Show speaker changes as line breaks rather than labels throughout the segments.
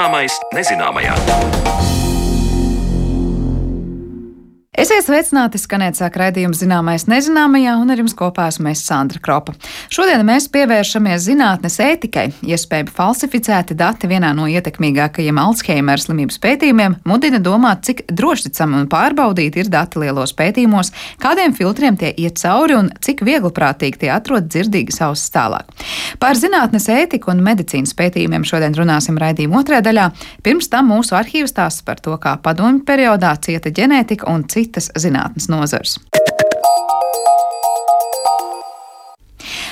Zināmais nezināmajā.
Sveicināti, skanēt sāk raidījums zināmais nezināmajā, un ar jums kopā esmu es Sandra Kropa. Šodien mēs pievēršamies zinātnes ētikai. Iespējami falsificēti dati vienā no ietekmīgākajiem Alzheimer slimības pētījumiem mudina domāt, cik drošticami un pārbaudīti ir dati lielos pētījumos, kādiem filtriem tie iet cauri un cik viegliprātīgi tie atrod dzirdīgas ausis tālāk. Par zinātnes ētiku un medicīnas pētījumiem šodien runāsim raidījuma otrajā daļā. Pirms tam mūsu arhīvs stāsts par to, kā padomju periodā cieta ģenētika un citi citas zinātnes nozars.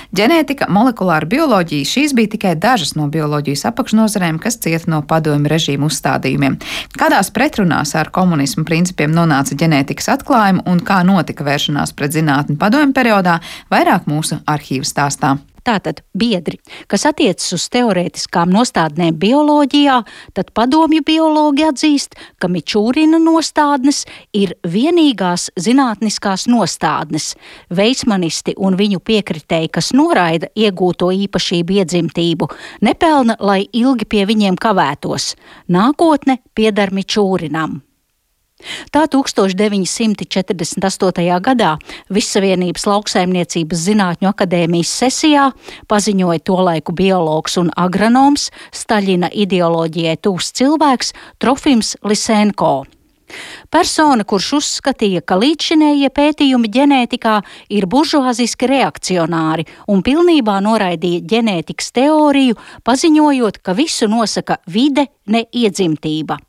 Ģenētika, molekulāra bioloģija - šīs bija tikai dažas no bioloģijas apakšnodarbēm, kas cieta no padomju režīmu uzstādījumiem. Kādās pretrunās ar komunismu principiem nonāca ģenētikas atklājumi un kā notika vēršanās pret zinātni padomju periodā, vairāk mūsu arhīvu stāstā.
Tātad biedri, kas attiecas uz teorētiskām nostādnēm bioloģijā, tad padomju biologi atzīst, ka Mičūrina nostādnes ir vienīgās zinātniskās nostādnes. Veismanisti un viņu piekritēji, kas noraida iegūto īpašību iedzimtību, nepelna, lai ilgi pie viņiem kavētos. Nākotne pieder Mičūrinam. Tā 1948. gadā Vissavienības lauksaimniecības zinātņu akadēmijas sesijā paziņoja tolaiku biologs un agronoms Staļina ideoloģijai tūs cilvēks Trofims Lisenko. Persona, kurš uzskatīja, ka līdzšinējie pētījumi ģenētikā ir buržuāziski reakcionāri un pilnībā noraidīja ģenētikas teoriju, paziņojot, ka visu nosaka vide, ne iedzimtība.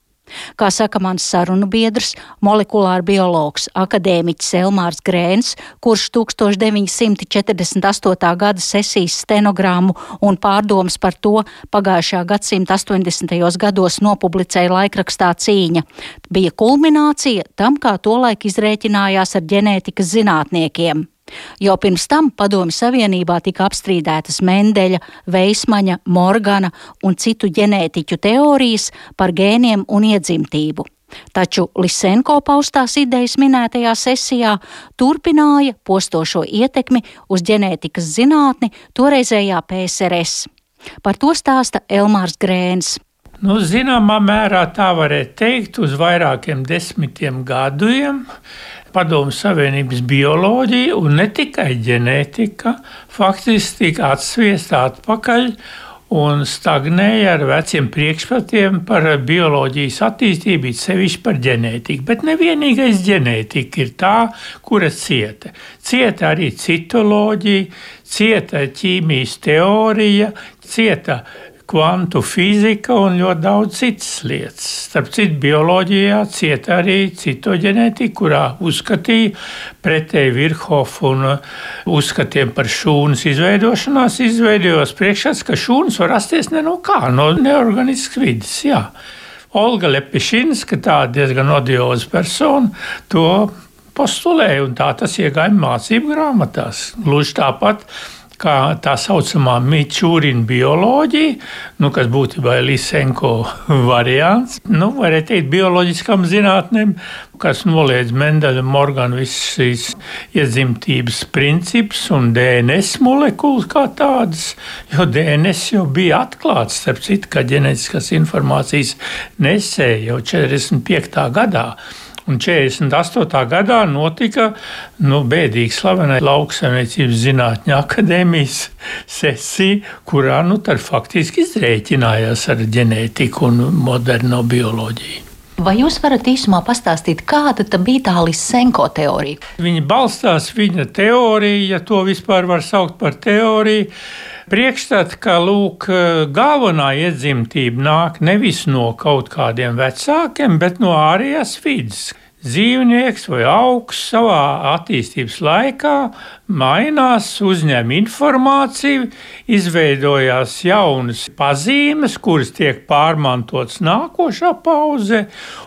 Kā saka mans sarunu biedrs, molekulāra biologs, akadēmiķis Elmārs Grēns, kurš 1948. gada sesijas stenogrammu un pārdomas par to pagājušā gadsimta 80. gados nopublicēja laikrakstā cīņa, bija kulminācija tam, kā tolaik izrēķinājās ar ģenētikas zinātniekiem. Jau pirms tam Padomju Savienībā tika apstrīdētas Mendeļa, Veismaņa, Morgana un citu ģenētiķu teorijas par gēniem un iedzimtību. Taču Lisenko paustās idejas minētajā sesijā turpināja postošo ietekmi uz ģenētikas zinātni toreizējā PSRS. Par to stāsta Elmārs Grēns.
Nu, zināmā mērā tā varētu teikt, uz vairākiem desmitiem gadiem Padomu Savienības bioloģija un ne tikai ģenētika faktiski tika atsviesta atpakaļ un stagnēja ar veciem priekšstatiem par bioloģijas attīstību, sevišķi par ģenētiku. Bet nevienīgais ģenētika ir tā, kura cieta. Cieta arī citoloģija, cieta ķīmijas teorija, cieta kvantu fizika un ļoti daudz citas lietas. Starp citu, bioloģijā cieta arī citoģenētika, kurā uzskatīja pretēji Virhofu un uzskatiem par šūnas izveidošanās, izveidojos priekšstats, ka šūnas var rasties ne no kā, no neorganiskas vidas. Jā. Olga Lepišinska, tā diezgan odioza persona, to postulēja, un tā tas iegāja mācību grāmatās. Gluži tāpat kā tā saucamā Mičūrina bioloģija, nu, kas būtībā ir Lisenko variants. Nu, varētu teikt, bioloģiskām zinātnēm, kas noliedz Mendeļa Morgana visas šīs iedzimtības principus un DNS molekulas kā tādas, jo DNS jau bija atklāts, starp citu, kā ģenētiskās informācijas nesēja jau 45. gadā. Un 48. gadā notika nu, bēdīgi slavena lauksaimniecības zinātņu akadēmijas sesija, kurā nu, faktiski izrēķinājās ar ģenētiku un moderno bioloģiju.
Vai jūs varat īsumā pastāstīt, kāda bija tā Lisenko teorija?
Viņa balstās viņa teorija, ja to vispār var saukt par teoriju. Priekšstats, ka lūk, galvenā iedzimtība nāk nevis no kaut kādiem vecākiem, bet no ārējās vidas dzīvnieks vai augs savā attīstības laikā mainās, uzņem informāciju, izveidojās jaunas pazīmes, kuras tiek pārmantotas nākošā pauzē,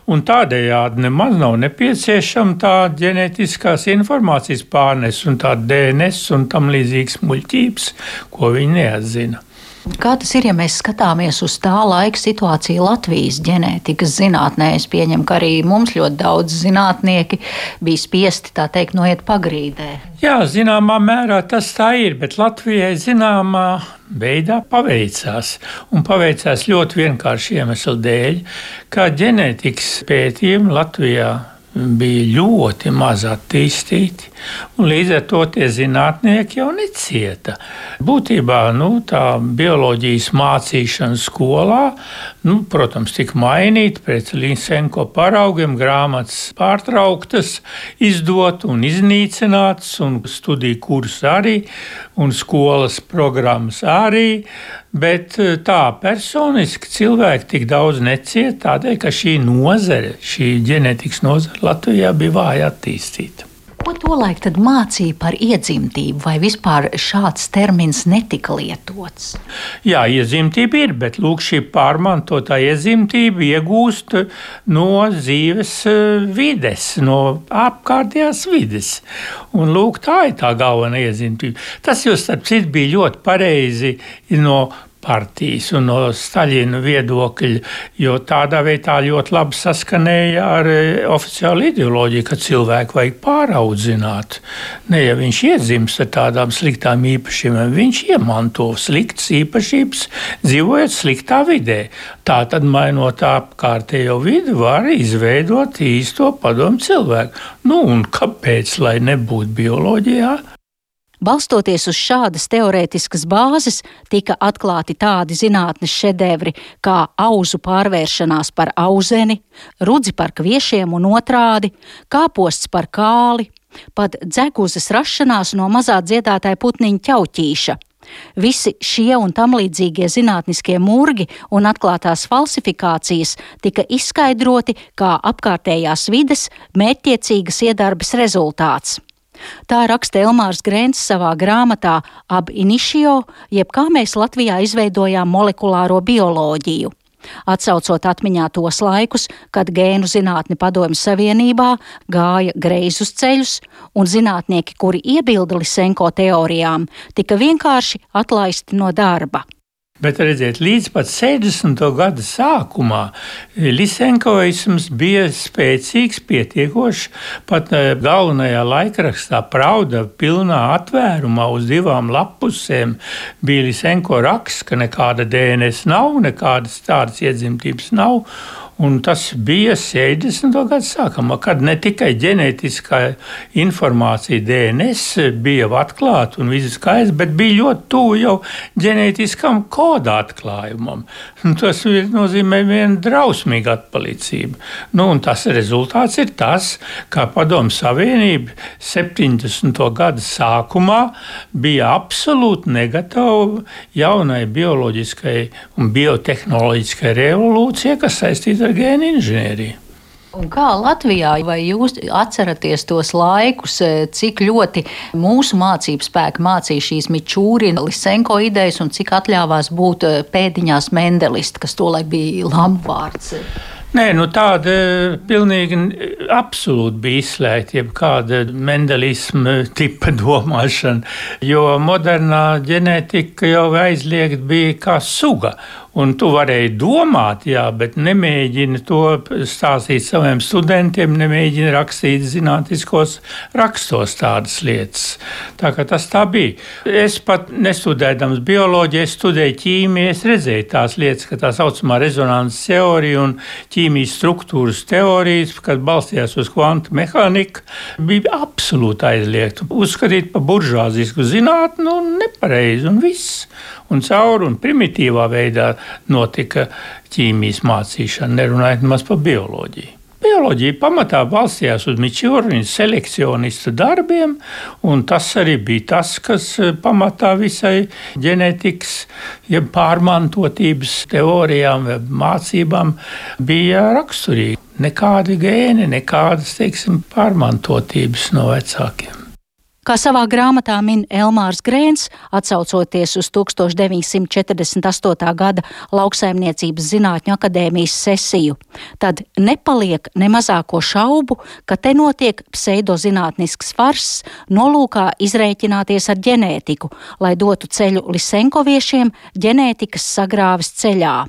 un tādējādi nemaz nav nepieciešama tā ģenētiskās informācijas pārnes un tā DNS un tam līdzīgas muļķības, ko viņi neatzina.
Kā tas ir, ja mēs skatāmies uz tā laika situāciju Latvijas ģenētikas zinātnē? Es pieņemu, ka arī mums ļoti daudz zinātnieki bija spiesti tā teikt noiet pagrīdē.
Jā, zināmā mērā tas tā ir, bet Latvijai zināmā veidā paveicās. Un paveicās ļoti vienkārši iemeslu dēļ, kā ģenētikas pētījumi Latvijā bija ļoti maz attīstīti, līdz ar to tie zinātnieki jau necieta. Būtībā nu, tā bioloģijas mācīšana skolā, nu, protams, tika mainīta pēc Līsenko paraugiem, grāmatas pārtrauktas, izdot un iznīcinātas, un studiju kursus arī, un skolas programmas arī. Bet eh, tā personiski cilvēki tik daudz necieta tādēļ, ka šī nozare, šī ģenētikas nozare Latvijā bija vāja attīstīta.
Ko tolaik mācīja par iedzimtību, vai vispār šāds termins netika lietots?
Jā, iedzimtība ir, bet lūk, šī pārmantotā iedzimtība iegūst no dzīves eh, vides, no apkārtējās vides. Un lūk, tā ir tā galvenā iedzimtība. Tas jau starp citu bija ļoti pareizi no partijas un no Staļina viedokļa, jo tādā veidā ļoti labi saskanēja ar e, oficiālu ideoloģiju, ka cilvēku vajag pāraudzināt. Ne ja viņš iedzimst ar tādām sliktām īpašībām, viņš iemanto sliktas īpašības, dzīvojot sliktā vidē. Tā tad, mainot apkārtējo vidi, var izveidot īsto padomu cilvēku. Nu, un kāpēc, lai nebūtu bioloģijā?
Balstoties uz šādas teorētiskas bāzes, tika atklāti tādi zinātnes šedevri kā auzu pārvēršanās par auzeni, rudzi par kviešiem un otrādi, kāposts par kāli, pat dzeguzes rašanās no mazā dziedātāja putniņa ķauķīša. Visi šie un tam līdzīgie zinātniskie murgi un atklātās falsifikācijas tika izskaidroti kā apkārtējās vides mērķtiecīgas iedarbes rezultāts. Tā raksta Elmārs Grēns savā grāmatā Ab initio, jeb kā mēs Latvijā izveidojām molekulāro bioloģiju. Atsaucot atmiņā tos laikus, kad gēnu zinātne Padomju Savienībā gāja greizus ceļus, un zinātnieki, kuri iebilda Lisenko teorijām, tika vienkārši atlaisti no darba.
Bet redziet, līdz pat 60. gada sākumā Lisenkoisms bija spēcīgs, pietiekošs. Pat eh, galvenajā laikrakstā Prauda pilnā atvērumā uz divām lapusēm bija Lisenko raksts, ka nekāda DNS nav, nekādas tādas iedzimtības nav. Un tas bija 70. gada sākumā, kad ne tikai ģenētiskā informācija DNS bija atklāta un viss skaists, bet bija ļoti tuvu jau ģenētiskam koda atklājumam. Un tas nozīmē vienu drausmīgu atpalicību. Nu, tas rezultāts ir tas, ka Padomu Savienība 70. gada sākumā bija absolūti negatava jaunai bioloģiskai un biotehnoloģiskai revolūcijai, kas saistīta ar ar gēnu inženieriju.
Un kā Latvijā, vai jūs atceraties tos laikus, eh, cik ļoti mūsu mācību spēki mācīja šīs Mičūrina, Lisenko idejas un cik atļāvās būt eh, pēdiņās Mendelisti, kas tolaik bija lamvārds?
Nē, nu tāda pilnīgi absolūti bija izslēgta jebkāda mendelisma tipa domāšana, jo modernā ģenētika jau aizliegta bija kā suga. Un tu varēji domāt, jā, bet nemēģini to stāstīt saviem studentiem, nemēģini rakstīt zinātniskos rakstos tādas lietas. Tā kā tas tā bija. Es pat nestudējams bioloģiju, es studēju ķīmiju, es redzēju tās lietas, ka tā saucamā rezonanses teorija un ķīmijas struktūras teorijas, kad balstījās uz kvantu mehāniku, bija absolūti aizliegta. Uzskatīt par buržāzisku zinātnu un nepareizi un viss un cauri un primitīvā veidā notika ķīmijas mācīšana, nerunājot maz par bioloģiju. Bioloģija pamatā balstījās uz Mičūriņa selekcionistu darbiem, un tas arī bija tas, kas eh, pamatā visai ģenētikas, jeb ja pārmantotības teorijām, mācībām bija raksturīgi. Nekādi gēni, nekādas teiksim, pārmantotības no vecākiem.
Kā savā grāmatā min Elmārs Grēns, atsaucoties uz 1948. gada lauksaimniecības zinātņu akadēmijas sesiju, tad nepaliek ne mazāko šaubu, ka te notiek pseidozinātnisks fars nolūkā izrēķināties ar ģenētiku, lai dotu ceļu lisenkoviešiem ģenētikas sagrāves ceļā.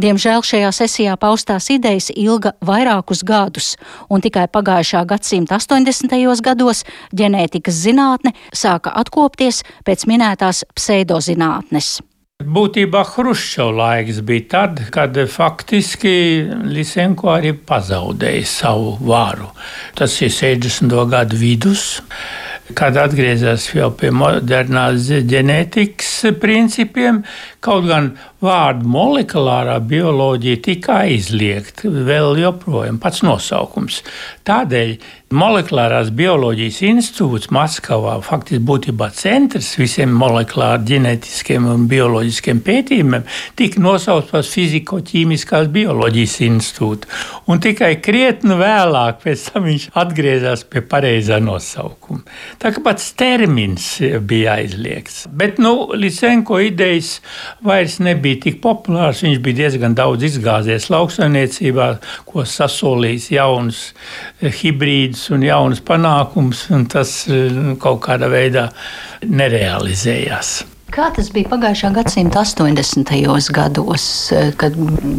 Diemžēl šajā sesijā paustās idejas ilga vairākus gadus, un tikai pagājušā gadsimta 80. gados ģenētikas zinātne sāka atkopties pēc minētās pseidozinātnes.
Būtībā Hruščova laiks bija tad, kad faktiski Lisenko arī pazaudēja savu varu. Tas ir 60. gadu vidus kad atgriezās jau pie modernās ģenētikas principiem, kaut gan vārdu molekulārā bioloģija tika aizliegta vēl joprojām pats nosaukums. Tādēļ Molekulārās bioloģijas institūts Maskavā faktiski būtībā centrs visiem molekulāru ģenētiskiem un bioloģiskiem pētījumiem tika nosaukts par fiziko-ķīmiskās bioloģijas institūtu. Un tikai krietni vēlāk pēc tam viņš atgriezās pie pareizā nosaukuma. Tā kā pats termins bija aizliegts. Bet nu, Lisenko idejas vairs nebija tik populārs. Viņš bija diezgan daudz izgāzies lauksaimniecībā, ko sasolījis jauns hibrīds mērķus un jaunus panākumus, un tas eh, kaut kādā veidā nerealizējās.
Kā tas bija pagājušā gadsimta 80. gados, kad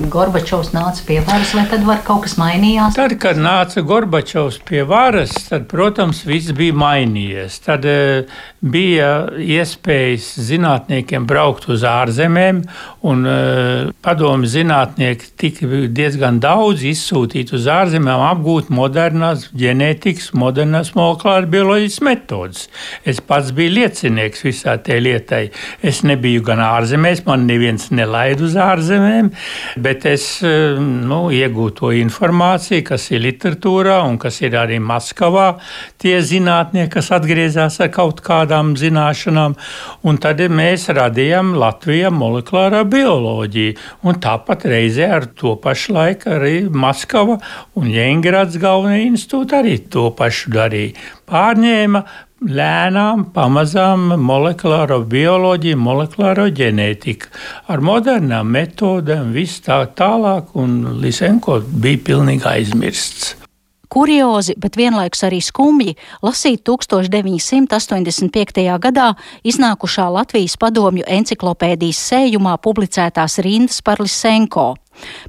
Gorbačovs nāca pie varas, vai tad var kaut kas mainījās?
Tad, kad nāca Gorbačovs pie varas, tad, protams, viss bija mainījies. Tad uh, bija iespējas zinātniekiem braukt uz ārzemēm, un uh, padomu zinātnieki tika diezgan daudz izsūtīti uz ārzemēm, apgūt modernās ģenētikas, modernās molekulāras bioloģijas metodas. Es pats biju liecinieks visā tajā lietai. Es nebiju gan ārzemēs, man neviens nelaid uz ārzemēm, bet es eh, nu, iegūtu to informāciju, kas ir literatūrā un kas ir arī Maskavā. Tie zinātnieki, kas atgriezās ar kaut kādām zināšanām, un tad mēs radījām Latvijā molekulārā bioloģiju. Un tāpat reizē ar to pašu laiku arī Maskava un Jēngrads galvenie institūti arī to pašu darīja. Pārņēma lēnām, pamazām molekulāro bioloģiju, molekulāro ģenētiku ar modernām metodēm, viss tā tālāk, un Lisenko bija pilnīgi aizmirsts.
Kuriozi, bet vienlaikus arī skumji lasīt 1985. gadā iznākušā Latvijas padomju enciklopēdijas sējumā publicētās rindas par Lisenko.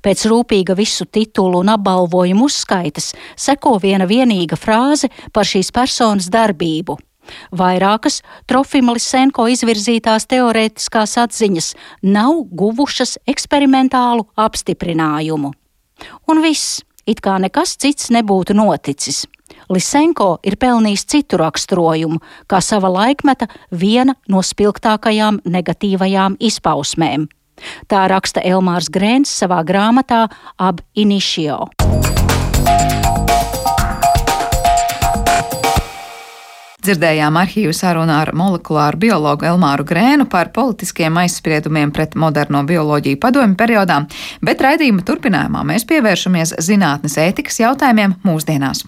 Pēc rūpīga visu titulu un apbalvojumu uzskaitas seko viena vienīga frāze par šīs personas darbību. Vairākas Trofima Lisenko izvirzītās teorētiskās atziņas nav guvušas eksperimentālu apstiprinājumu. Un viss, it kā nekas cits nebūtu noticis. Lisenko ir pelnījis citu raksturojumu, kā sava laikmeta viena no spilgtākajām negatīvajām izpausmēm. Tā raksta Elmārs Grēns savā grāmatā Ab Initio.
Dzirdējām arhīvu sarunu ar molekulāru biologu Elmāru Grēnu par politiskiem aizspriedumiem pret moderno bioloģiju padomju periodā, bet raidījuma turpinājumā mēs pievēršamies zinātnes ētikas jautājumiem mūsdienās.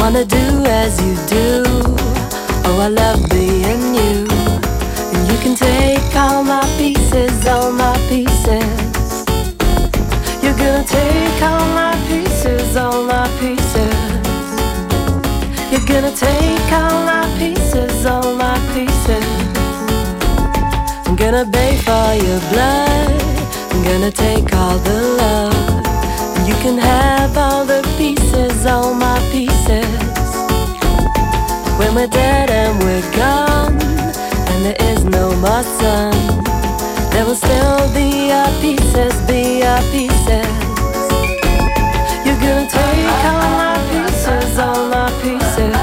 Wanna do as you do. Oh, I love being you. And you can take all my pieces, all my pieces. You're gonna take all my pieces, all my pieces. You're gonna take all my pieces, all my pieces. I'm gonna pay for your blood. I'm gonna take all the love. Can have all the pieces, all my pieces. When we're dead and we're gone, and there is no more sun, there will still be our pieces, be our pieces. You're gonna take all my pieces, all my pieces.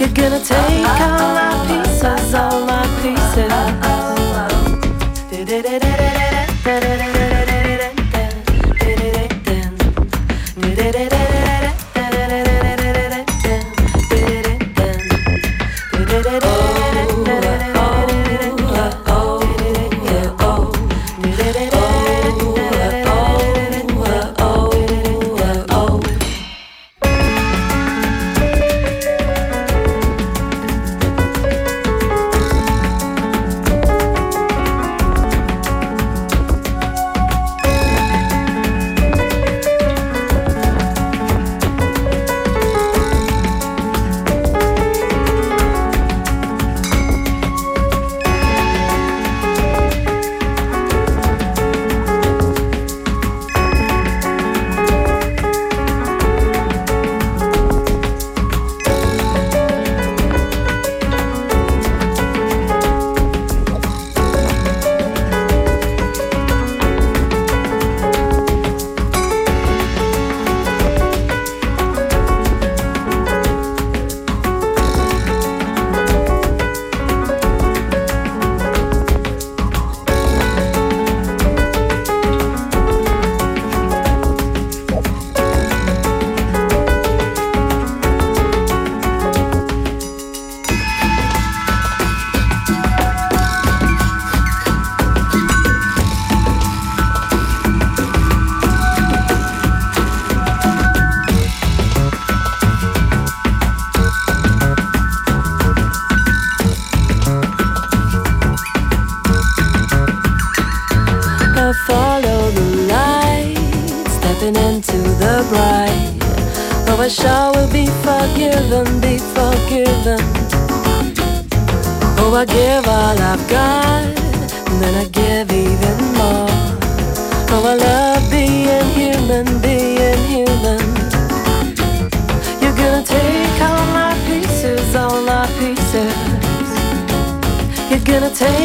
You're gonna take all my pieces, all my I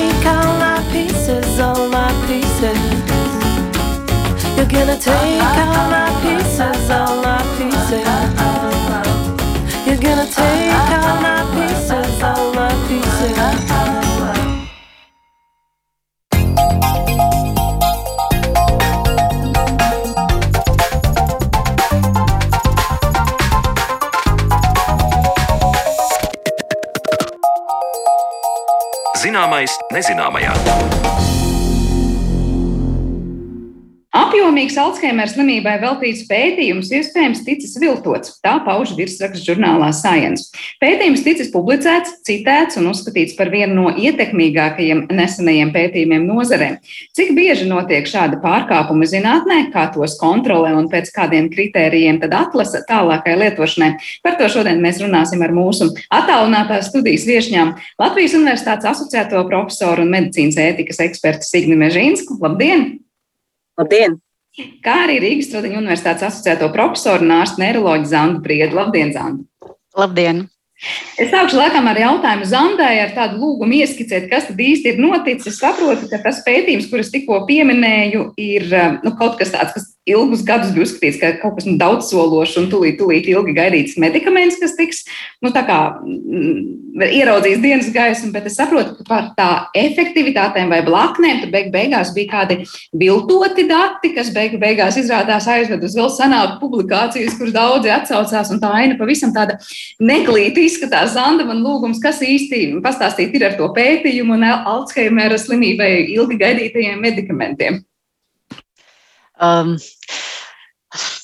take all my pieces, all my pieces. You're gonna take all my pieces, all my pieces. You're gonna take all my
Zināmais nezināmajā.
Apjomīgs Alzheimer slimībai veltīts pētījums iespējams ticis viltots. Tā pauž virsraksts žurnālā Science. Pētījums ticis publicēts, citēts un uzskatīts par vienu no ietekmīgākajiem nesenajiem pētījumiem nozarē. Cik bieži notiek šādi pārkāpumi zinātnē, kā tos kontrolē un pēc kādiem kritērijiem tad atlasa tālākai lietošanai? Par to šodien mēs runāsim ar mūsu attālinātās studijas viešņām Latvijas Universitātes asociēto profesoru un medicīnas ētikas ekspertu Signi Mežīnsku. Labdien!
Labdien!
Kā arī Rīgas Stradiņu Universitātes asociēto profesoru un ārstu neiroloģiju Zandu Priedu. Labdien, Zandu!
Labdien!
Es sākšu laikam ar jautājumu Zandai, ar tādu lūgumu ieskicēt, kas tad īsti ir noticis. Es saprotu, ka tas pētījums, kurus tikko pieminēju, ir nu, kaut kas tāds, kas ilgus gadus bija uzskatīts, ka kaut kas nu, daudz sološs un tūlīt, tūlīt ilgi gaidīts medikaments, kas tiks nu, mm, ieraudzījis dienas gaismu, bet es saprotu, ka par tā efektivitātēm vai blaknēm beig beigās bija kādi viltoti dati, kas beigu beigās izrādās aizved uz vēl senāku publikācijas, kuras daudzi atsaucās, un tā aina pavisam tāda neglīta izskatās, Zanda, man lūgums, kas īsti pastāstīt ir ar to pētījumu un Alzheimera slimībai ilgi gaidītajiem medikamentiem?
Um,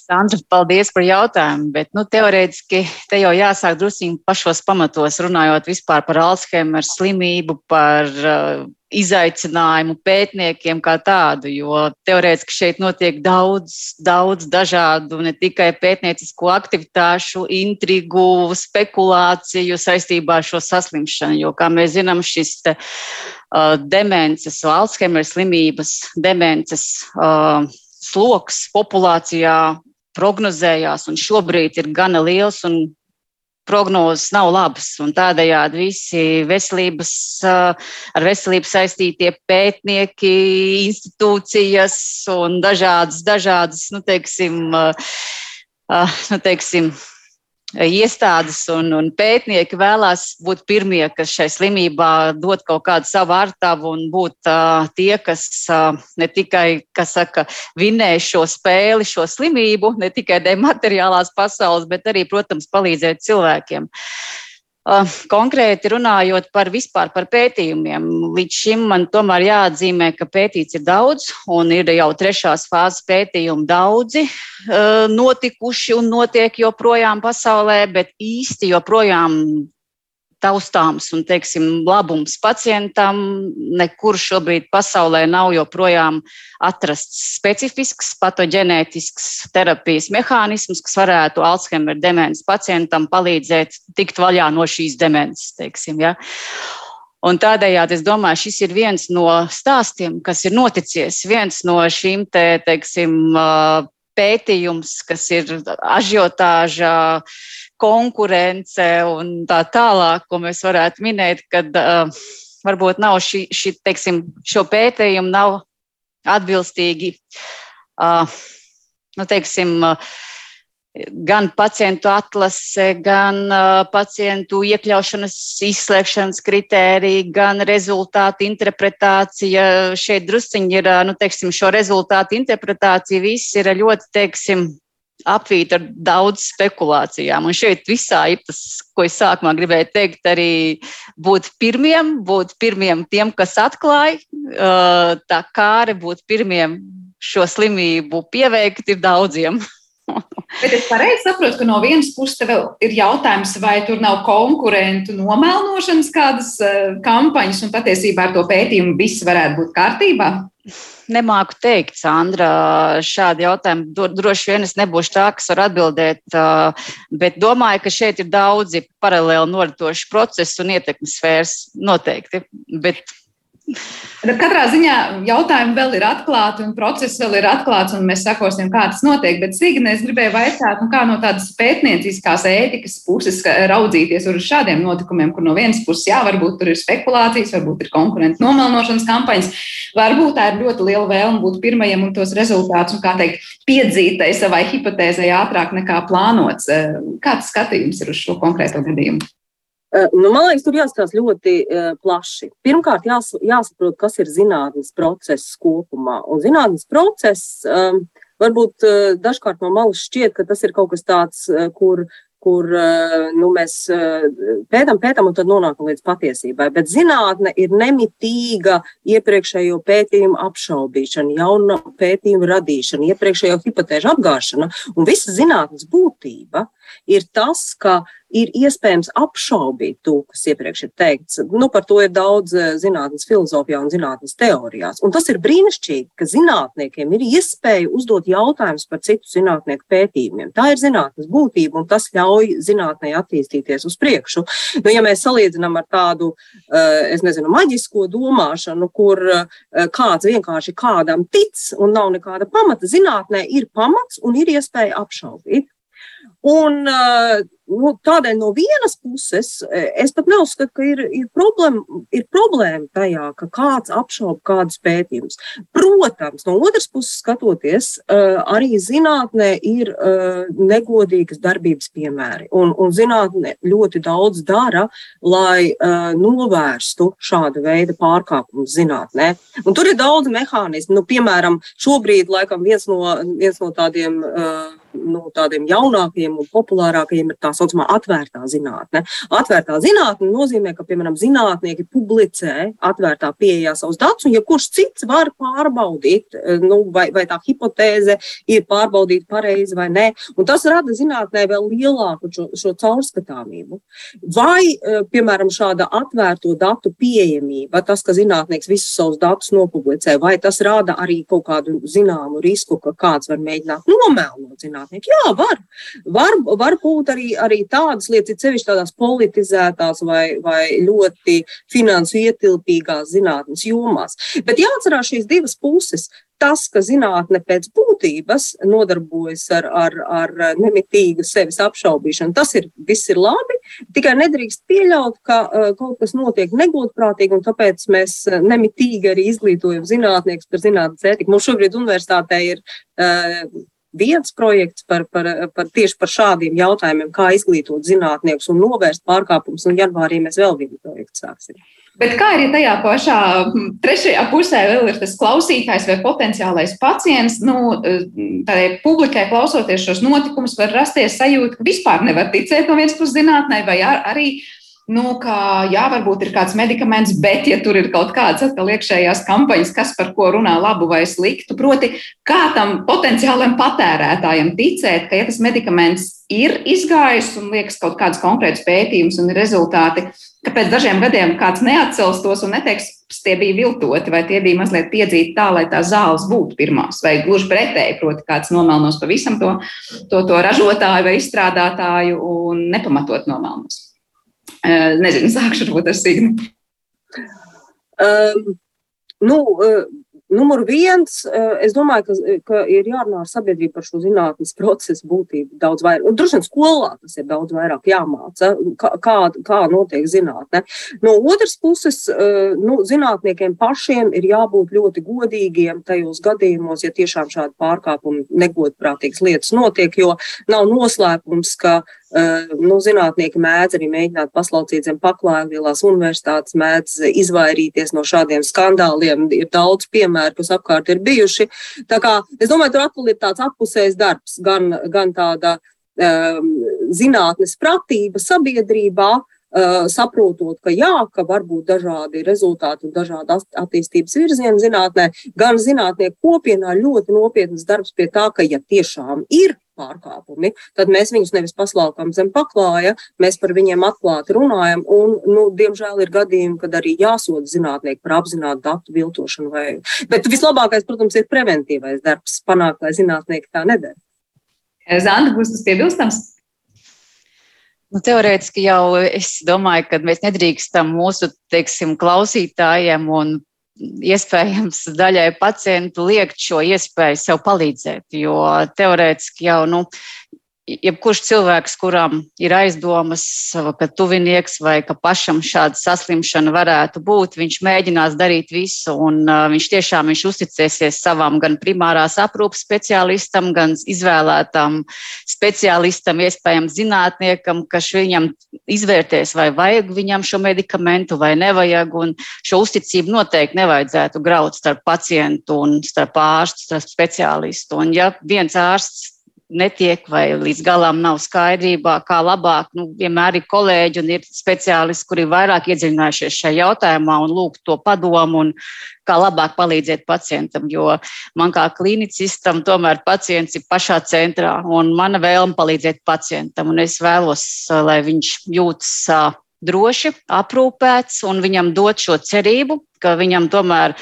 Sandra, paldies par jautājumu, bet nu, teorētiski te jau jāsāk druskuļi pašos pamatos, runājot vispār par Alzheimer slimību, par uh, izaicinājumu pētniekiem kā tādu, jo teorētiski šeit notiek daudz, daudz dažādu ne tikai pētniecisko aktivitāšu, intrigu, spekulāciju saistībā ar šo saslimšanu, jo, kā mēs zinām, šis te, uh, demences, Alzheimer slimības, demences uh, sloks populācijā prognozējās, un šobrīd ir gana liels, un prognozes nav labas. Tādējādi visi veselības, ar veselību saistītie pētnieki, institūcijas un dažādas, dažādas nu, teiksim, nu, teiksim, iestādes un, un pētnieki vēlās būt pirmie, kas šai slimībā dod kaut kādu savu artavu un būt uh, tie, kas uh, ne tikai, kas saka, vinē šo spēli, šo slimību, ne tikai dēļ materiālās pasaules, bet arī, protams, palīdzēt cilvēkiem. Uh, konkrēti runājot par vispār par pētījumiem, līdz šim man tomēr jāatzīmē, ka pētīts ir daudz, un ir jau trešās fāzes pētījumi daudzi uh, notikuši un notiek joprojām pasaulē, bet īsti joprojām taustāms un teiksim, labums pacientam. Nekur šobrīd pasaulē nav joprojām atrasts specifisks patoģenētisks terapijas mehānisms, kas varētu Alzheimer demences pacientam palīdzēt tikt vaļā no šīs demences. Teiksim, ja. Un tādējādi es domāju, šis ir viens no stāstiem, kas ir noticis, viens no šīm te, teiksim, pētījums, kas ir ažiotāža konkurence un tā tālāk, ko mēs varētu minēt, kad uh, varbūt nav šī, šī, teiksim, šo pētījumu nav atbilstīgi, uh, nu, teiksim, uh, gan pacientu atlase, gan uh, pacientu iekļaušanas, izslēgšanas kritērija, gan rezultātu interpretācija. Šeit drusciņi ir, nu, teiksim, šo rezultātu interpretācija, viss ir ļoti, teiksim, apvīta ar daudz spekulācijām. Un šeit visā ir tas, ko es sākumā gribēju teikt, arī būt pirmiem, būt pirmiem tiem, kas atklāja tā kāre, būt pirmiem šo slimību pieveikt ir daudziem.
Bet es pareizi saprotu, ka no vienas puses tev ir jautājums, vai tur nav konkurentu nomelnošanas kādas kampaņas, un patiesībā ar to pētījumu viss varētu būt kārtībā?
Nemāku teikt, Sandra, šādi jautājumi droši vien es nebūšu tā, kas var atbildēt, bet domāju, ka šeit ir daudzi paralēli noritoši procesi un ietekmes sfēras noteikti. Bet
Bet katrā ziņā jautājumi vēl ir atklāti, un process vēl ir atklāts, un mēs sakosim, kā tas notiek. Bet, Signe, es gribēju vaicāt, nu, kā no tādas pētnieciskās ētikas puses raudzīties uz šādiem notikumiem, kur no vienas puses, jā, varbūt tur ir spekulācijas, varbūt ir konkurentu nomelnošanas kampaņas, varbūt tā ir ļoti liela vēlme būt pirmajam un tos rezultātus, un kā teikt, piedzītai savai hipotēzei ātrāk nekā plānots. Kāds skatījums ir uz šo konkrēto gadījumu?
Nu, man liekas, tur jāskatās ļoti uh, plaši. Pirmkārt, jās, jāsaprot, kas ir zinātnīs process kopumā. Un zinātnīs process um, varbūt uh, dažkārt no malas šķiet, ka tas ir kaut kas tāds, uh, kur, kur nu, mēs pētām, pētām un tad nonākam līdz patiesībai. Bet zinātne ir nemitīga iepriekšējo pētījumu apšaubīšana, jauna pētījuma radīšana, iepriekšējo hipotēžu apgāšana. Un visa zinātnes būtība ir tas, ka ir iespējams apšaubīt to, kas iepriekš ir teikts. Nu, par to ir daudz eh, zinātnes filozofijā un zinātnes teorijās. Un tas ir brīnišķīgi, ka zinātniekiem ir iespēja uzdot jautājumus par citu zinātnieku pētījumiem. Tā ir zinātnes būtība, un tas ļauj zinātnē attīstīties uz priekšu. Nu, ja mēs salīdzinām ar tādu, eh, es nezinu, maģisko domāšanu, kur eh, kāds vienkārši kādam tic un nav nekāda pamata, zinātnē ir pamats un ir iespēja apšaubīt. Un, nu, tādēļ no vienas puses es pat neuzskatu, ka ir, ir, problēma, ir problēma tajā, ka kāds apšauba kādus pētījumus. Protams, no otras puses skatoties, arī zinātnē ir negodīgas darbības piemēri. Un, un zinātnē ļoti daudz dara, lai novērstu šādu veidu pārkāpumus zinātnē. Un tur ir daudz mehānismu. Nu, piemēram, šobrīd laikam viens no, viens no tādiem uh, nu, tādiem jaunākajiem un populārākajiem ir tā saucamā atvērtā zinātne. Atvērtā zinātne nozīmē, ka, piemēram, zinātnieki publicē atvērtā pieejā savus datus, un ja kurš cits var pārbaudīt, nu, vai, vai tā hipotēze ir pārbaudīta pareizi vai nē. Un tas rada zinātnē vēl lielāku šo, šo caurskatāmību. Vai, piemēram, šāda atvērto datu pieejamība, tas, ka zinātnieks visus savus datus nopublicē, vai tas rada arī kaut kādu zināmu risku, ka kāds var mēģināt nomēlot zinātnieku? Jā, var. Var, var būt arī, arī tādas lietas, sevišķi tādās politizētās vai, vai ļoti finansu ietilpīgās zinātnes jomās. Bet jāatcerās šīs divas puses tas, ka zinātne pēc būtības nodarbojas ar, ar, ar nemitīgu sevis apšaubīšanu, tas ir, viss ir labi. Tikai nedrīkst pieļaut, ka uh, kaut kas notiek negodprātīgi, un tāpēc mēs nemitīgi arī izglītojam zinātniekus par zinātnes ētiku. Mums šobrīd universitātē ir uh, viens projekts par, par, par tieši par šādiem jautājumiem, kā izglītot zinātniekus un novērst pārkāpumus, un janvārī mēs vēl vienu projektu sāksim.
Bet kā arī tajā pašā trešajā pusē vēl ir tas klausītājs vai potenciālais pacients, nu, tādai publikai klausoties šos notikumus, var rasties sajūta, ka vispār nevar ticēt no vienas puses zinātnē, vai ar, arī nu, ka jā, varbūt ir kāds medikaments, bet ja tur ir kaut kādas atkal iekšējās kampaņas, kas par ko runā labu vai sliktu, proti, kā tam potenciālam patērētājam ticēt, ka ja tas medikaments ir izgājis un liekas kaut kāds konkrēts pētījums un rezultāti, ka pēc dažiem gadiem kāds neatcels tos un neteiks, tie bija viltoti, vai tie bija mazliet piedzīti tā, lai tās zāles būtu pirmās, vai gluži pretēji, proti, kāds nomelnos pavisam to, to, to ražotāju vai izstrādātāju un nepamatot nomelnos. Nezinu, sākšu varbūt ar Signu.
Um, nu, Numur viens, es domāju, ka, ka ir jārunā ar sabiedrību par šo zinātnes procesu būtību daudz vairāk. Un droši vien skolā tas ir daudz vairāk jāmāca, kā, kā, notiek zinātne. No otras puses, nu, zinātniekiem pašiem ir jābūt ļoti godīgiem tajos gadījumos, ja tiešām šādi pārkāpumi, negodprātīgas lietas notiek, jo nav noslēpums, ka nu, zinātnieki mēdz arī mēģināt paslaucīt zem paklāja, lielās universitātes mēdz izvairīties no šādiem skandāliem. Ir daudz piemēru, kas apkārt ir bijuši. Tā kā es domāju, tur atkal ir tāds apusējs darbs, gan, gan tāda um, zinātnes pratība sabiedrībā, Uh, saprotot, ka jā, ka var būt dažādi rezultāti un dažādi attīstības virzieni zinātnē, gan zinātnieku kopienā ļoti nopietnas darbs pie tā, ka ja tiešām ir pārkāpumi, tad mēs viņus nevis paslaukām zem paklāja, mēs par viņiem atklāti runājam. Un, nu, diemžēl ir gadījumi, kad arī jāsoda zinātnieki par apzinātu datu viltošanu. Vai... Bet vislabākais, protams, ir preventīvais darbs, panākt, lai zinātnieki tā nedara.
Zanda, būs tas piebilstams?
Nu, teorētiski jau es domāju, ka mēs nedrīkstam mūsu teiksim, klausītājiem un iespējams daļai pacientu liekt šo iespēju sev palīdzēt. Jo teorētiski jau nu, jebkurš cilvēks, kuram ir aizdomas, ka tuvinieks vai ka pašam šāda saslimšana varētu būt, viņš mēģinās darīt visu, un uh, viņš tiešām viņš uzticēsies savam gan primārās aprūpas speciālistam, gan izvēlētam speciālistam, iespējams zinātniekam, kas viņam izvērtēs, vai vajag viņam šo medikamentu vai nevajag, un šo uzticību noteikti nevajadzētu graut starp pacientu un starp ārstu, starp speciālistu. Un ja viens ārsts netiek vai līdz galam nav skaidrībā, kā labāk. Nu, vienmēr ir kolēģi un ir speciālisti, kuri ir vairāk iedziļinājušies šajā jautājumā un lūgt to padomu un kā labāk palīdzēt pacientam. Jo man kā klinicistam tomēr pacients ir pašā centrā un mana vēlme palīdzēt pacientam. Un es vēlos, lai viņš jūtas droši, aprūpēts un viņam dot šo cerību, ka viņam tomēr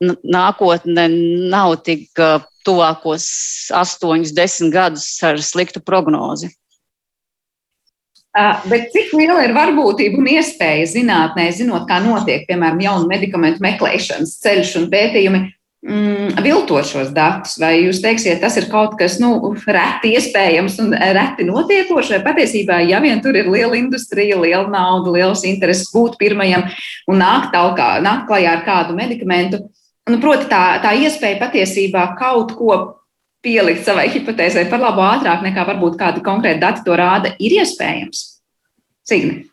nākotne nav tik tuvākos astoņus, desmit gadus ar sliktu prognozi.
Bet cik liela ir varbūtība un iespēja zinātnē, zinot, kā notiek, piemēram, jaunu medikamentu meklēšanas ceļš un pētījumi, mm, viltot šos datus? Vai jūs teiksiet, tas ir kaut kas nu, reti iespējams un reti notiekošs, vai patiesībā, ja vien tur ir liela industrija, liela nauda, liels intereses būt pirmajam un nākt tālāk, nākt klajā ar kādu medikamentu, Nu, proti, tā, tā iespēja patiesībā kaut ko pielikt savai hipotēzē par labu ātrāk nekā varbūt kādi konkrēti dati to rāda, ir iespējams. Signi.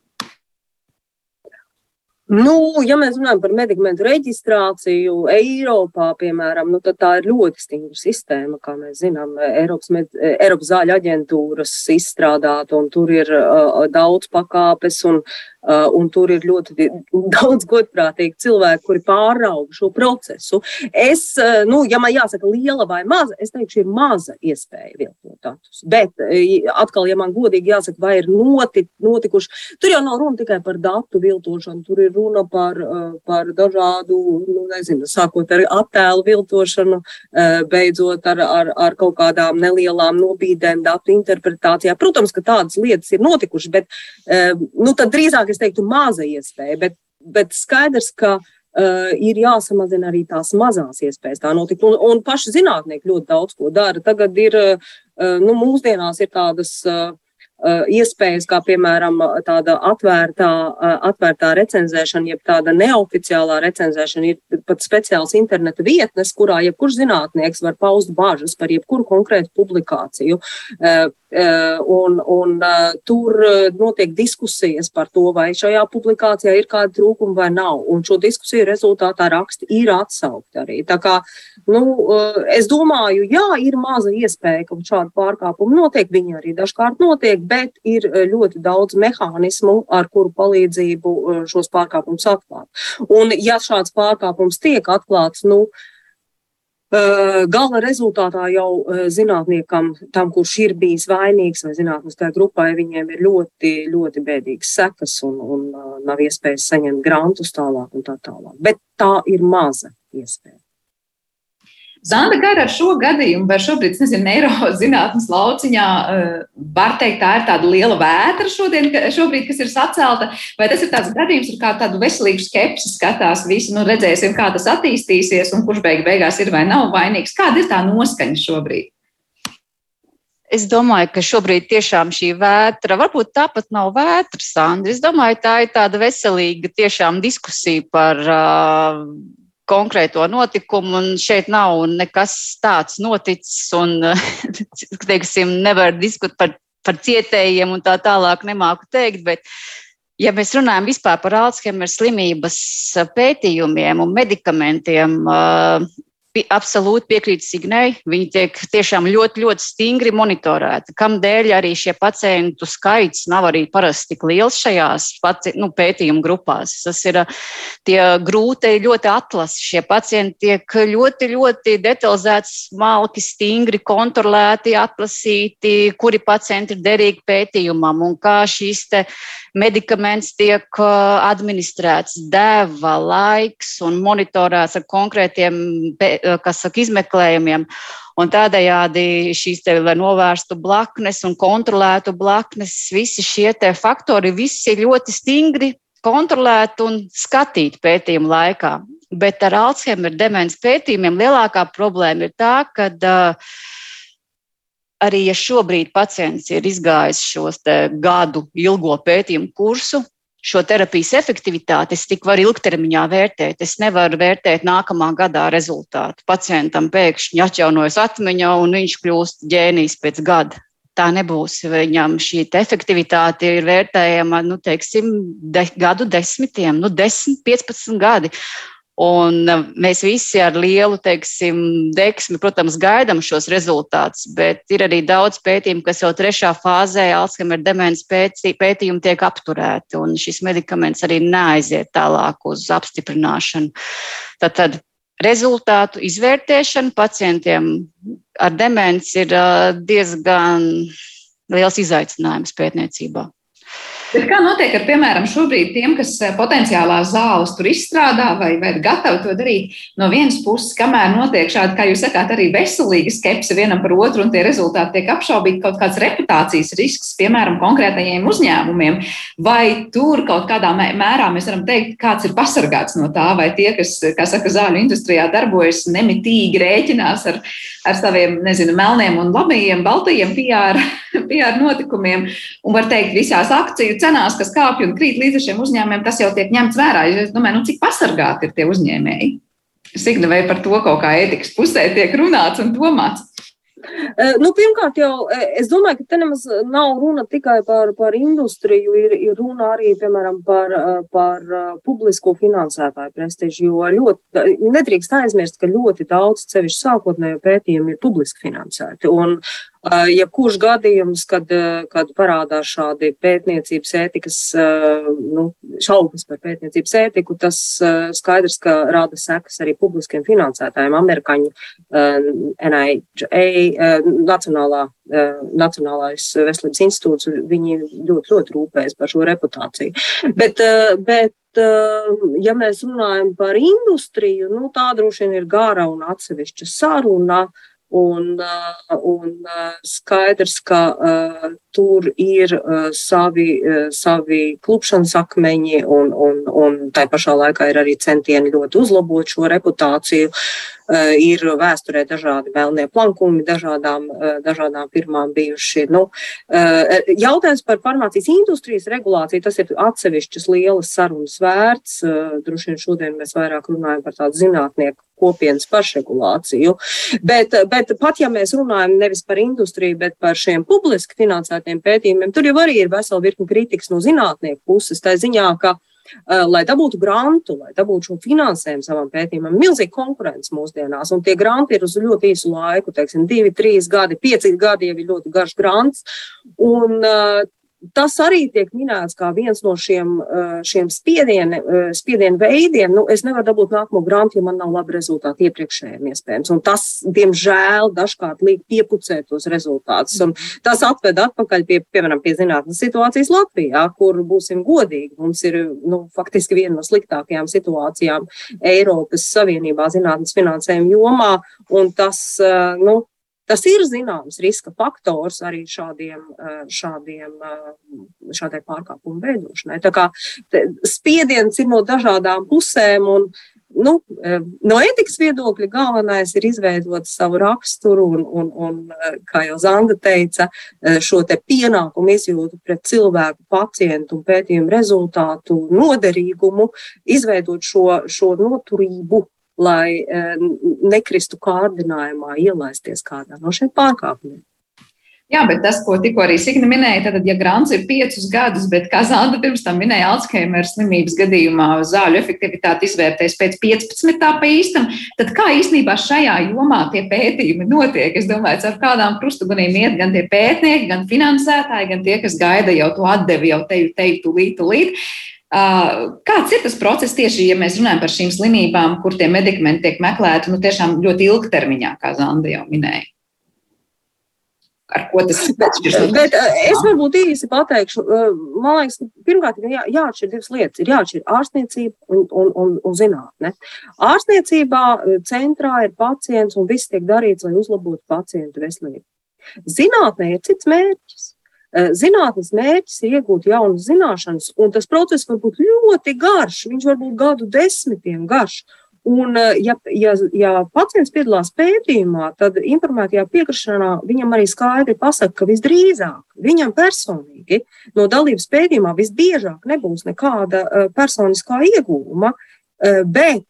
Nu, ja mēs runājam par medikamentu reģistrāciju Eiropā, piemēram, nu, tad tā ir ļoti stingra sistēma, kā mēs zinām, Eiropas, med, Eiropas zāļu aģentūras izstrādāta, un tur ir uh, daudz pakāpes, un un tur ir ļoti daudz godprātīgi cilvēki, kuri pārauga šo procesu. Es, uh, nu, ja man jāsaka, liela vai maza, es teikšu, ir maza iespēja viltot datus. Bet uh, atkal, ja man godīgi jāsaka, vai ir noti, notikuši, tur jau nav runa tikai par datu viltošanu, tur ir runa par, par dažādu, nu, nezinu, sākot ar attēlu viltošanu, beidzot ar, ar, ar kaut kādām nelielām nobīdēm datu interpretācijā. Protams, ka tādas lietas ir notikušas, bet nu, drīzāk es teiktu, maza iespēja, bet, bet skaidrs, ka uh, ir jāsamazina arī tās mazās iespējas tā notikt. Un, un paši zinātnieki ļoti daudz ko dara. Tagad ir, uh, nu, mūsdienās ir tādas. Uh, uh iespējas, kā piemēram tāda atvērtā, uh, atvērtā recenzēšana, jeb tāda neoficiālā recenzēšana, ir pat speciāls interneta vietnes, kurā jebkurš zinātnieks var paust bažas par jebkuru konkrētu publikāciju. Eh, un, un eh, tur eh, notiek diskusijas par to, vai šajā publikācijā ir kāda trūkuma vai nav. Un šo diskusiju rezultātā raksti ir atsaukti arī. Tā kā, nu, es domāju, jā, ir maza iespēja, ka šādi pārkāpumi notiek. Viņi arī dažkārt notiek, bet ir ļoti daudz mehānismu, ar kuru palīdzību šos pārkāpumus atklāt. Un ja šāds pārkāpums tiek atklāts, nu, uh, Gala rezultātā jau zinātniekam, tam, kurš ir bijis vainīgs vai zinātniskajai grupai, viņiem ir ļoti, ļoti bēdīgas sekas un, un nav iespējas saņemt grantus tālāk un tā tālāk. Bet tā ir maza iespēja.
Zanda Gara ar šo gadījumu, vai šobrīd, nezinu, neirozinātnes lauciņā, eh, var teikt, tā ir tāda liela vētra šodien, šobrīd, kas ir sacelta, vai tas ir tāds gadījums, ar kā tādu veselīgu skepsi skatās visi, nu redzēsim, kā tas attīstīsies un kurš beig beigās ir vai nav vainīgs. Kāda ir tā noskaņa šobrīd?
Es domāju, ka šobrīd tiešām šī vētra, varbūt tāpat nav vētra, Sandra. Es domāju, tā ir tāda veselīga tiešām diskusija par uh, konkrēto notikumu, un šeit nav nekas tāds noticis, un, teiksim, nevar diskutēt par, par cietējiem un tā tālāk nemāku teikt, bet, ja mēs runājam vispār par Alzheimer slimības pētījumiem un medikamentiem, absolūti piekrītu Signai. Viņi tiek tiešām ļoti, ļoti stingri monitorēti. Kamdēļ arī šie pacientu skaits nav arī parasti tik liels šajās paci, nu, pētījumu grupās. Tas ir tie grūti, ļoti atlasi. Šie pacienti tiek ļoti, ļoti detalizēti, smalki, stingri kontrolēti, atlasīti, kuri pacienti ir derīgi pētījumam un kā šīs medikaments tiek administrēts, deva, laiks un monitorēts ar konkrētiem saka, izmeklējumiem. Un tādējādi šīs te, lai novērstu blaknes un kontrolētu blaknes, visi šie faktori visi ir ļoti stingri kontrolēti un skatīti pētījumu laikā. Bet ar Alzheimer demences pētījumiem lielākā problēma ir tā, ka uh, arī ja šobrīd pacients ir izgājis šos gadu ilgo pētījumu kursu, šo terapijas efektivitāti es tik varu ilgtermiņā vērtēt. Es nevaru vērtēt nākamā gadā rezultātu. Pacientam pēkšņi atjaunojas atmiņa un viņš kļūst ģēnijs pēc gada. Tā nebūs. Viņam šī efektivitāte ir vērtējama nu, teiksim, de, gadu desmitiem, nu, 10, 15 gadi. Un uh, mēs visi ar lielu teiksim, deksmi, protams, gaidām šos rezultātus, bet ir arī daudz pētījumu, kas jau trešā fāzē Alzheimer demences pētījumi tiek apturēti, un šis medikaments arī neaiziet tālāk uz apstiprināšanu. Tad, tad rezultātu izvērtēšana pacientiem ar demenci ir uh, diezgan liels izaicinājums pētniecībā.
Bet kā notiek ar, piemēram, šobrīd tiem, kas eh, potenciālās zāles tur izstrādā vai, vai ir gatavi to darīt? No vienas puses, kamēr notiek šāda, kā jūs sakāt, arī veselīga skepse vienam par otru un tie rezultāti tiek apšaubīti, kaut kāds reputācijas risks, piemēram, konkrētajiem uzņēmumiem, vai tur kaut kādā mērā mēs varam teikt, kāds ir pasargāts no tā, vai tie, kas, kā saka, zāļu industrijā darbojas nemitīgi rēķinās ar, ar saviem, nezinu, melniem un labajiem, baltajiem PR, PR notikumiem un var teikt visās akciju cenās, kas kāpj un krīt līdz šiem uzņēmumiem, tas jau tiek ņemts vērā. Es domāju, nu, cik pasargāti ir tie uzņēmēji. Signa, vai par to kaut kā ētikas pusē tiek runāts un domāts?
Nu, pirmkārt, jau es domāju, ka te nemaz nav runa tikai par, par industriju, ir, ir runa arī, piemēram, par, par publisko finansētāju prestižu, jo ļoti, nedrīkst aizmirst, ka ļoti daudz, sevišķi sākotnējo pētījumu ir publiski finansēti. Un, Jebkurš gadījums, kad, kad parādās šādi pētniecības ētikas, nu, šaubas par pētniecības ētiku, tas skaidrs, ka rada sekas arī publiskiem finansētājiem. Amerikāņu NIHA, Nacionālā, Nacionālais veselības institūts, viņi ļoti, ļoti rūpējas par šo reputāciju. Bet, bet ja mēs runājam par industriju, nu, tā droši vien ir gara un atsevišķa saruna. Uh, Un, uh, un uh, skaidrs, ka uh, tur ir uh, savi, uh, savi klupšanas akmeņi, un, un, un tā pašā laikā ir arī centieni ļoti uzlabot šo reputāciju. Uh, ir vēsturē dažādi melnie plankumi, dažādām, uh, dažādām firmām bijuši. Nu, uh, jautājums par farmācijas industrijas regulāciju, tas ir atsevišķas lielas sarunas vērts. Droši vien šodien mēs vairāk runājam par tādu zinātnieku kopienas pašregulāciju. Bet, bet pat ja mēs runājam nevis par industriju, bet par šiem publiski finansētiem pētījumiem, tur jau arī ir vesela virkni kritikas no zinātnieku puses. Tā ziņā, ka uh, lai dabūtu grantu, lai dabūtu šo finansējumu savam pētījumam, milzīga konkurence mūsdienās. Un tie granti ir uz ļoti īsu laiku, teiksim, divi, trīs gadi, pieci gadi jau ir ļoti garš grants. Un, uh, tas arī tiek minēts kā viens no šiem, eh, šiem spiedienu, eh, spiedienu veidiem. Nu, es nevaru dabūt nākamo grantu, ja man nav labi rezultāti iepriekšējiem iespējams. Un tas, diemžēl, dažkārt liek piepucēt tos rezultātus. Un tas atved atpakaļ pie, piemēram, pie zinātnes situācijas Latvijā, kur būsim godīgi. Mums ir nu, faktiski viena no sliktākajām situācijām Eiropas Savienībā zinātnes finansējuma jomā. Un tas, eh, nu, Tas ir zināms riska faktors arī šādiem, eh, šādiem, eh, šādai pārkāpumu veidošanai. Tā kā spiediens ir no dažādām pusēm, un nu, eh, no etikas viedokļa galvenais ir izveidot savu raksturu un, un, un kā jau Zanda teica, šo te pienākumu izjūtu pret cilvēku, pacientu un pētījumu rezultātu noderīgumu, izveidot šo, šo noturību lai eh, nekristu kārdinājumā ielaisties kādā no šiem pārkāpumiem.
Jā, bet tas, ko tikko arī Signa minēja, tad, ja grants ir piecus gadus, bet kā Zanda pirms tam minēja, Alzheimer slimības gadījumā zāļu efektivitāti izvērtēs pēc 15. pa īstam, tad kā īstenībā šajā jomā tie pētījumi notiek? Es domāju, ar kādām krustugunīm iet gan tie pētnieki, gan finansētāji, gan tie, kas gaida jau to atdevi jau teju, teju, tūlīt, tūlīt. Kāds ir tas process tieši, ja mēs runājam par šīm slimībām, kur tie medikamenti tiek meklēti nu, tiešām ļoti ilgtermiņā, kā Zanda jau minēja? Ar ko tas
atšķiras? Bet es varbūt īsi pateikšu. Man liekas, pirmkārt, ir jā, jāatšķir divas lietas. Ir jāatšķir ārstniecība un, un, un, un zinātne. Ārstniecībā centrā ir pacients un viss tiek darīts, lai uzlabotu pacientu veselību. Zinātnē ir cits mērķis. Eh, zinātnes mērķis ir iegūt jaunas zināšanas, un tas process var būt ļoti garš. Viņš var būt gadu desmitiem garš. Un, eh, ja, ja, ja pacients piedalās pētījumā, tad informētajā piekrišanā viņam arī skaidri pasaka, ka visdrīzāk viņam personīgi no dalības pētījumā visbiežāk nebūs nekāda eh, personiskā iegūma, bet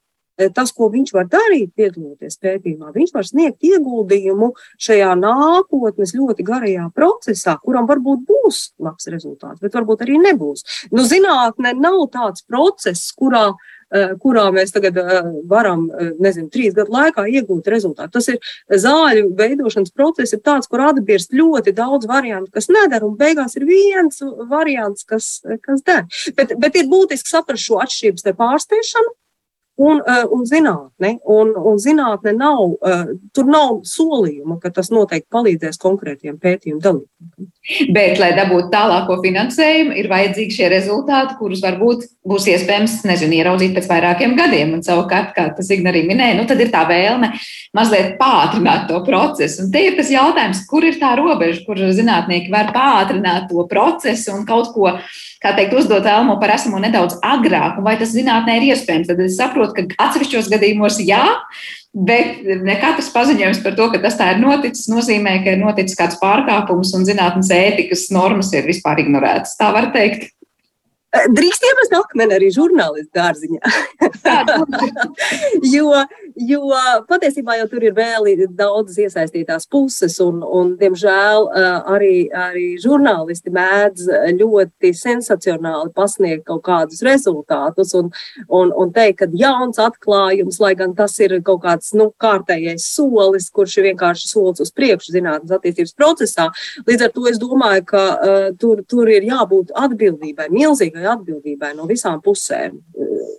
tas, ko viņš var darīt, piedaloties pētījumā, viņš var sniegt ieguldījumu šajā nākotnes ļoti garajā procesā, kuram varbūt būs labs rezultāts, bet varbūt arī nebūs. Nu, zinātne nav tāds process, kurā, eh, kurā mēs tagad eh, varam, nezinu, trīs gadu laikā iegūt rezultātu. Tas ir zāļu veidošanas process, ir tāds, kur atbirst ļoti daudz variantu, kas nedara, un beigās ir viens variants, kas, kas der. Bet, bet ir būtiski saprast šo atšķirības te pārsteigšanu un, uh, un zinātne. Un, un zinātne nav, uh, tur nav solījuma, ka tas noteikti palīdzēs konkrētiem pētījumu dalībniekiem.
Bet, lai dabūtu tālāko finansējumu, ir vajadzīgi šie rezultāti, kurus varbūt būs iespējams nezinu, ieraudzīt pēc vairākiem gadiem. Un savukārt, kā tas Igna arī minēja, nu, tad ir tā vēlme mazliet pātrināt to procesu. Un te ir tas jautājums, kur ir tā robeža, kur zinātnieki var pātrināt to procesu un kaut ko kā teikt, uzdot Elmo par esamo nedaudz agrāk, un vai tas zinātnē ir iespējams. Tad es saprotu, ka atsevišķos gadījumos jā, bet ne katrs paziņojums par to, ka tas tā ir noticis, nozīmē, ka ir noticis kāds pārkāpums un zinātnes ētikas normas ir vispār ignorētas. Tā var teikt.
Drīkst iemest akmeni arī žurnālistu dārziņā. jo, jo patiesībā jau tur ir vēl daudzas iesaistītās puses, un, un diemžēl arī, arī žurnālisti mēdz ļoti sensacionāli pasniegt kaut kādus rezultātus un, un, un teikt, ka jauns atklājums, lai gan tas ir kaut kāds nu, kārtējais solis, kurš ir vienkārši solis uz priekšu zinātnes attīstības procesā. Līdz ar to es domāju, ka uh, tur, tur ir jābūt atbildībai, milzīgai atbildībai no visām pusēm.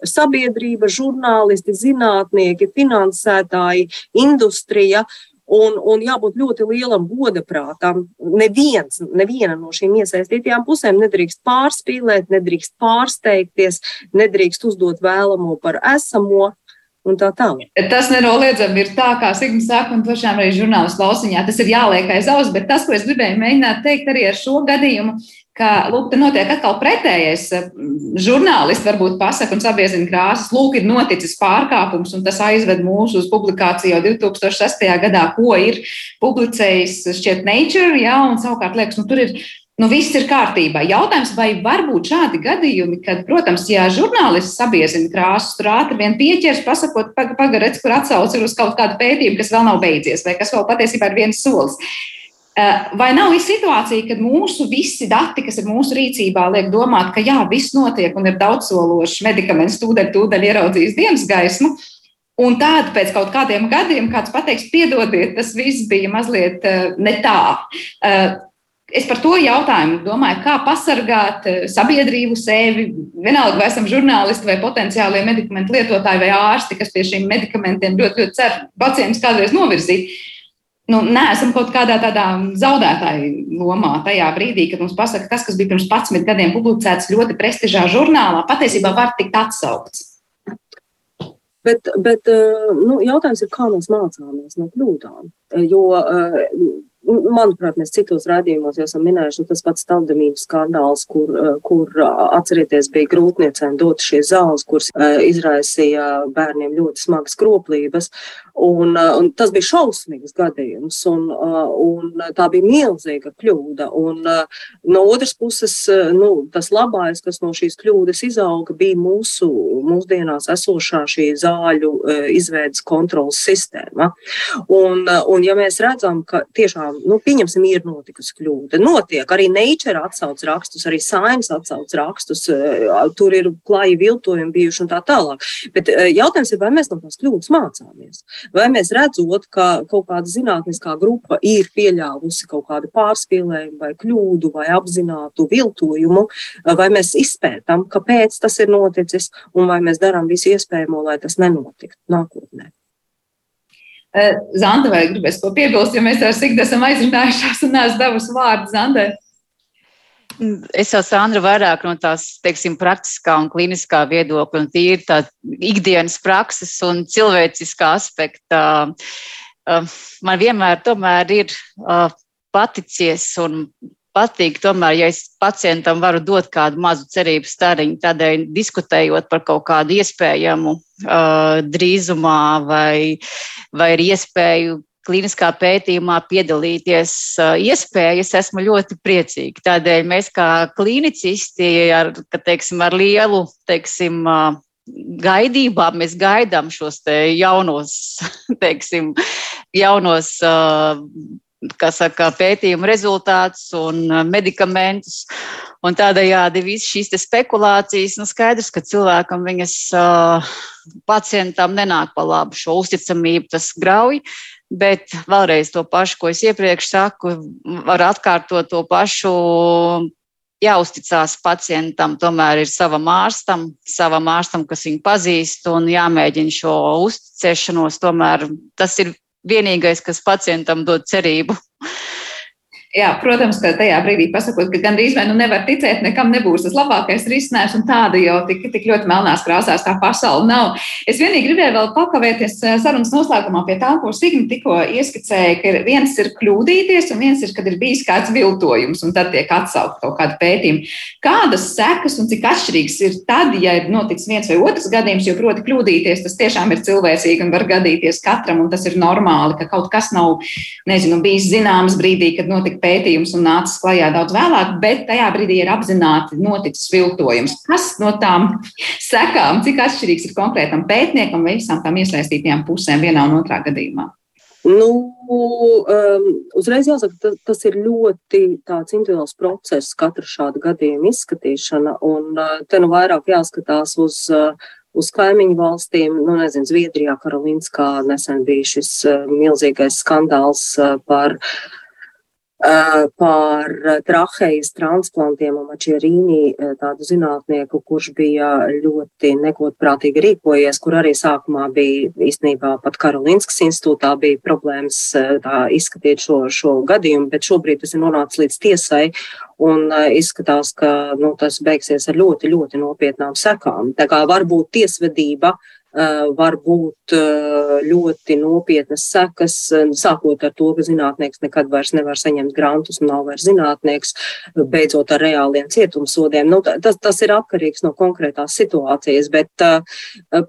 Sabiedrība, žurnālisti, zinātnieki, finansētāji, industrija. Un, un jābūt ļoti lielam godaprātam. Neviens, neviena no šīm iesaistītajām pusēm nedrīkst pārspīlēt, nedrīkst pārsteigties, nedrīkst uzdot vēlamo par esamo un tā tālāk.
Tas nenoliedzami ir tā, kā Sigmund saka, un tiešām arī žurnālistu lausiņā tas ir jāliek aiz auss, bet tas, ko es gribēju mēģināt teikt arī ar šo gadījumu, ka lūk, te notiek atkal pretējais. Žurnālisti varbūt pasaka un sabiezina krāsas, lūk, ir noticis pārkāpums, un tas aizved mūs uz publikāciju jau 2006. gadā, ko ir publicējis šķiet Nature, jā, un savukārt liekas, nu tur ir. Nu, viss ir kārtībā. Jautājums, vai var būt šādi gadījumi, kad, protams, ja žurnālists sabiezina krāsas, tur ātri vien pieķers, pasakot, pagarēc, kur atsauc ir uz kaut kādu pētījumu, kas vēl nav beidzies, vai kas vēl patiesībā ir viens solis. Eh, vai nav situācija, kad mūsu visi dati, kas ir mūsu rīcībā, liek domāt, ka jā, viss notiek un ir daudzsološs medikaments, tūdaļ, tūdaļ ieraudzījis dienas gaismu, un tāda pēc kaut kādiem gadiem kāds pateiks, piedodiet, tas viss bija mazliet eh, ne tā. Eh, es par to jautājumu domāju, kā pasargāt sabiedrību, sevi. Vienalga, vai esam žurnālisti vai potenciālie medikamentu lietotāji vai ārsti, kas pie šiem medikamentiem ļoti, ļoti cer pacientus kādreiz novirzīt nu, neesam kaut kādā tādā zaudētāju lomā tajā brīdī, kad mums pasaka, tas, kas bija pirms 11 gadiem publicēts ļoti prestižā žurnālā, patiesībā var tikt atsaukts.
Bet, bet eh, nu, jautājums ir, kā mēs mācāmies no kļūdām. Jo eh, Manuprāt, mēs citos rādījumos jau esam minējuši nu, tas pats taldamības skandāls, kur, eh, kur atcerieties, bija grūtniecēm dot šie zāles, kuras izraisīja bērniem ļoti smagas kroplības. Un, un tas bija šausmīgs gadījums, un, un tā bija milzīga kļūda. Un, no otras puses, nu, tas labais, kas no šīs kļūdas izauga, bija mūsu mūsdienās esošā šī zāļu izveidas kontrolas sistēma. Un, un ja mēs redzam, ka tiešām, nu, pieņemsim, ir notikusi kļūda, notiek arī Nature atsauc rakstus, arī Science atsauc rakstus, tur ir klāji viltojumi bijuši un tā tālāk. Bet jautājums ir, vai mēs no tās kļūdas mācāmies? Vai mēs redzot, ka kaut kāda zinātniskā grupa ir pieļāvusi kaut kādu pārspīlējumu, vai kļūdu, vai apzinātu viltojumu, vai mēs izpētām, kāpēc tas ir noticis, un vai mēs darām visu iespējamo, lai tas nenotiktu nākotnē.
Eh, Zanda, vai gribēs ko piebilst, jo mēs ar Sigdu esam aizrunājušās un neesmu devusi vārdu Zandai?
Es jau Sandra vairāk no tās, teiksim, praktiskā un kliniskā viedokļa un tīri tā ikdienas prakses un cilvēciskā aspekta. Man vienmēr tomēr ir paticies un patīk, tomēr, ja es pacientam varu dot kādu mazu cerību stariņu, tādēļ diskutējot par kaut kādu iespējamu uh, drīzumā vai, vai ar iespēju klīniskā pētījumā piedalīties iespējas, esmu ļoti priecīga. Tādēļ mēs kā klīnicisti ar, teiksim, ar lielu teiksim, gaidībām mēs gaidām šos te jaunos, teiksim, jaunos saka, pētījumu rezultātus un medikamentus. Un tādējādi visas šīs spekulācijas, nu skaidrs, ka cilvēkam viņas uh, pacientam nenāk pa labu šo uzticamību, tas grauj. Bet vēlreiz to pašu, ko es iepriekš saku, var atkārtot to pašu. Jāuzticās pacientam, tomēr ir savam ārstam, savam ārstam, kas viņu pazīst, un jāmēģina šo uzticēšanos. Tomēr tas ir vienīgais, kas pacientam dod cerību.
Jā, protams, ka tajā brīdī pasakot, ka gandrīz vai nu nevar ticēt, nekam nebūs tas labākais risinājums, un tāda jau tik, tik ļoti melnās krāsās tā pasaule nav. Es vienīgi gribēju vēl pakavēties eh, sarunas noslēgumā pie tā, ko Signi tikko ieskicēja, ka viens ir kļūdīties, un viens ir, kad ir bijis kāds viltojums, un tad tiek atsaukt kaut kāda pētījuma. Kādas sekas un cik atšķirīgas ir tad, ja ir noticis viens vai otrs gadījums, jo proti kļūdīties, tas tiešām ir cilvēcīgi un var gadīties katram, un tas ir normāli, ka kaut kas nav, nezinu, bijis zināms brīdī, kad notika pētījums un nācis klajā daudz vēlāk, bet tajā brīdī ir apzināti noticis viltojums. Kas no tām sekām, cik atšķirīgs ir konkrētam pētniekam vai visām tām iesaistītajām pusēm vienā un otrā gadījumā?
Nu, um, uzreiz jāsaka, tas, tas ir ļoti individuāls process, katra šāda gadījuma izskatīšana. Un uh, te nu vairāk jāskatās uz, uh, uz kaimiņu valstīm. Nu, nezinu, Zviedrijā, Karolinskā nesen bija šis uh, milzīgais skandāls uh, par uh, par trahejas transplantiem un Mačierīnī, eh, tādu zinātnieku, kurš bija ļoti negodprātīgi rīkojies, kur arī sākumā bija īstenībā pat Karolinskas institūtā bija problēmas eh, tā, izskatīt šo, šo gadījumu, bet šobrīd tas ir nonācis līdz tiesai un izskatās, ka nu, tas beigsies ar ļoti, ļoti nopietnām sekām. Tā kā varbūt tiesvedība uh, Eh, var būt eh, ļoti nopietnas sekas, eh, sākot ar to, ka zinātnieks nekad vairs nevar saņemt grantus un nav vairs zinātnieks, beidzot ar reāliem cietumsodiem. Nu, tas, tas ir atkarīgs no konkrētās situācijas, bet,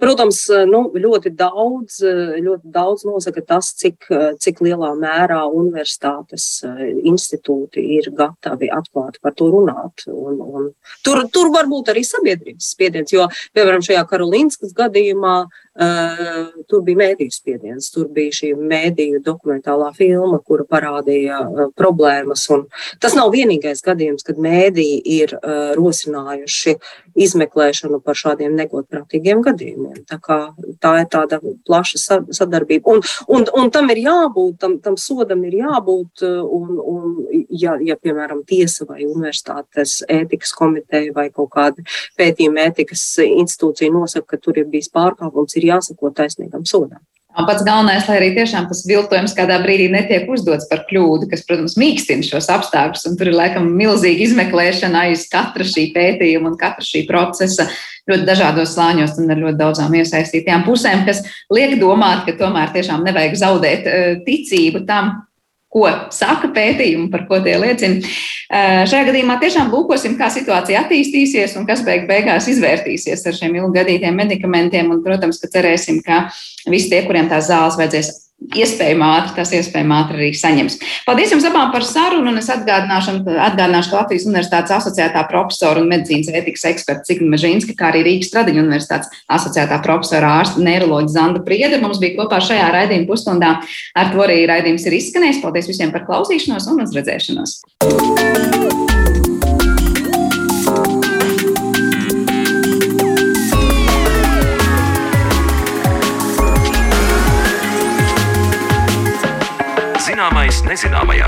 protams, nu, ļoti daudz, ļoti daudz nosaka tas, cik, cik lielā mērā universitātes institūti ir gatavi atklāti par to runāt. Un, un tur, tur var būt arī sabiedrības spiediens, jo, piemēram, šajā Karolīnskas gadījumā uh, tur bija mēdīju spiediens, tur bija šī mēdīju dokumentālā filma, kura parādīja uh, problēmas. Tas nav vienīgais gadījums, kad mēdīji ir uh, rosinājuši izmeklēšanu par šādiem negodprātīgiem gadījumiem. Tā, kā, tā ir tāda plaša sadarbība. Un, un, un tam ir jābūt, tam, tam sodam ir jābūt, un, un ja, ja, piemēram, tiesa vai universitātes ētikas komiteja vai kaut kāda pētījuma ētikas institūcija nosaka, ka tur ir bijis pārkāpums, ir jāsako taisnīgam sodam.
Pats galvenais, lai arī tiešām tas viltojums kādā brīdī netiek uzdots par kļūdu, kas, protams, mīkstina šos apstākļus. Tur ir laikam milzīga izmeklēšana aiz katra šī pētījuma un katra šī procesa ļoti dažādos slāņos un ar ļoti daudzām iesaistītajām pusēm, kas liek domāt, ka tomēr tiešām nevajag zaudēt eh, ticību tam, ko saka pētījumi, par ko tie liecina. Šajā gadījumā tiešām lūkosim, kā situācija attīstīsies un kas beig beigās izvērtīsies ar šiem ilgadītiem medikamentiem. Un, protams, ka cerēsim, ka visi tie, kuriem tās zāles vajadzēs iespējami ātri, tas iespējami ātri arī saņems. Paldies jums abām par sarunu, un es atgādināšu, atgādināšu ka Latvijas Universitātes asociētā profesora un medicīnas ētikas eksperta Cigna Mežīnska, kā arī Rīgas Tradiņu Universitātes asociētā profesora ārsta neiroloģa Zanda Prieda mums bija kopā šajā raidījuma pusstundā. Ar to arī raidījums ir izskanējis. Paldies visiem par klausīšanos un uz redzēšanos!
Zināmais nezināmajā.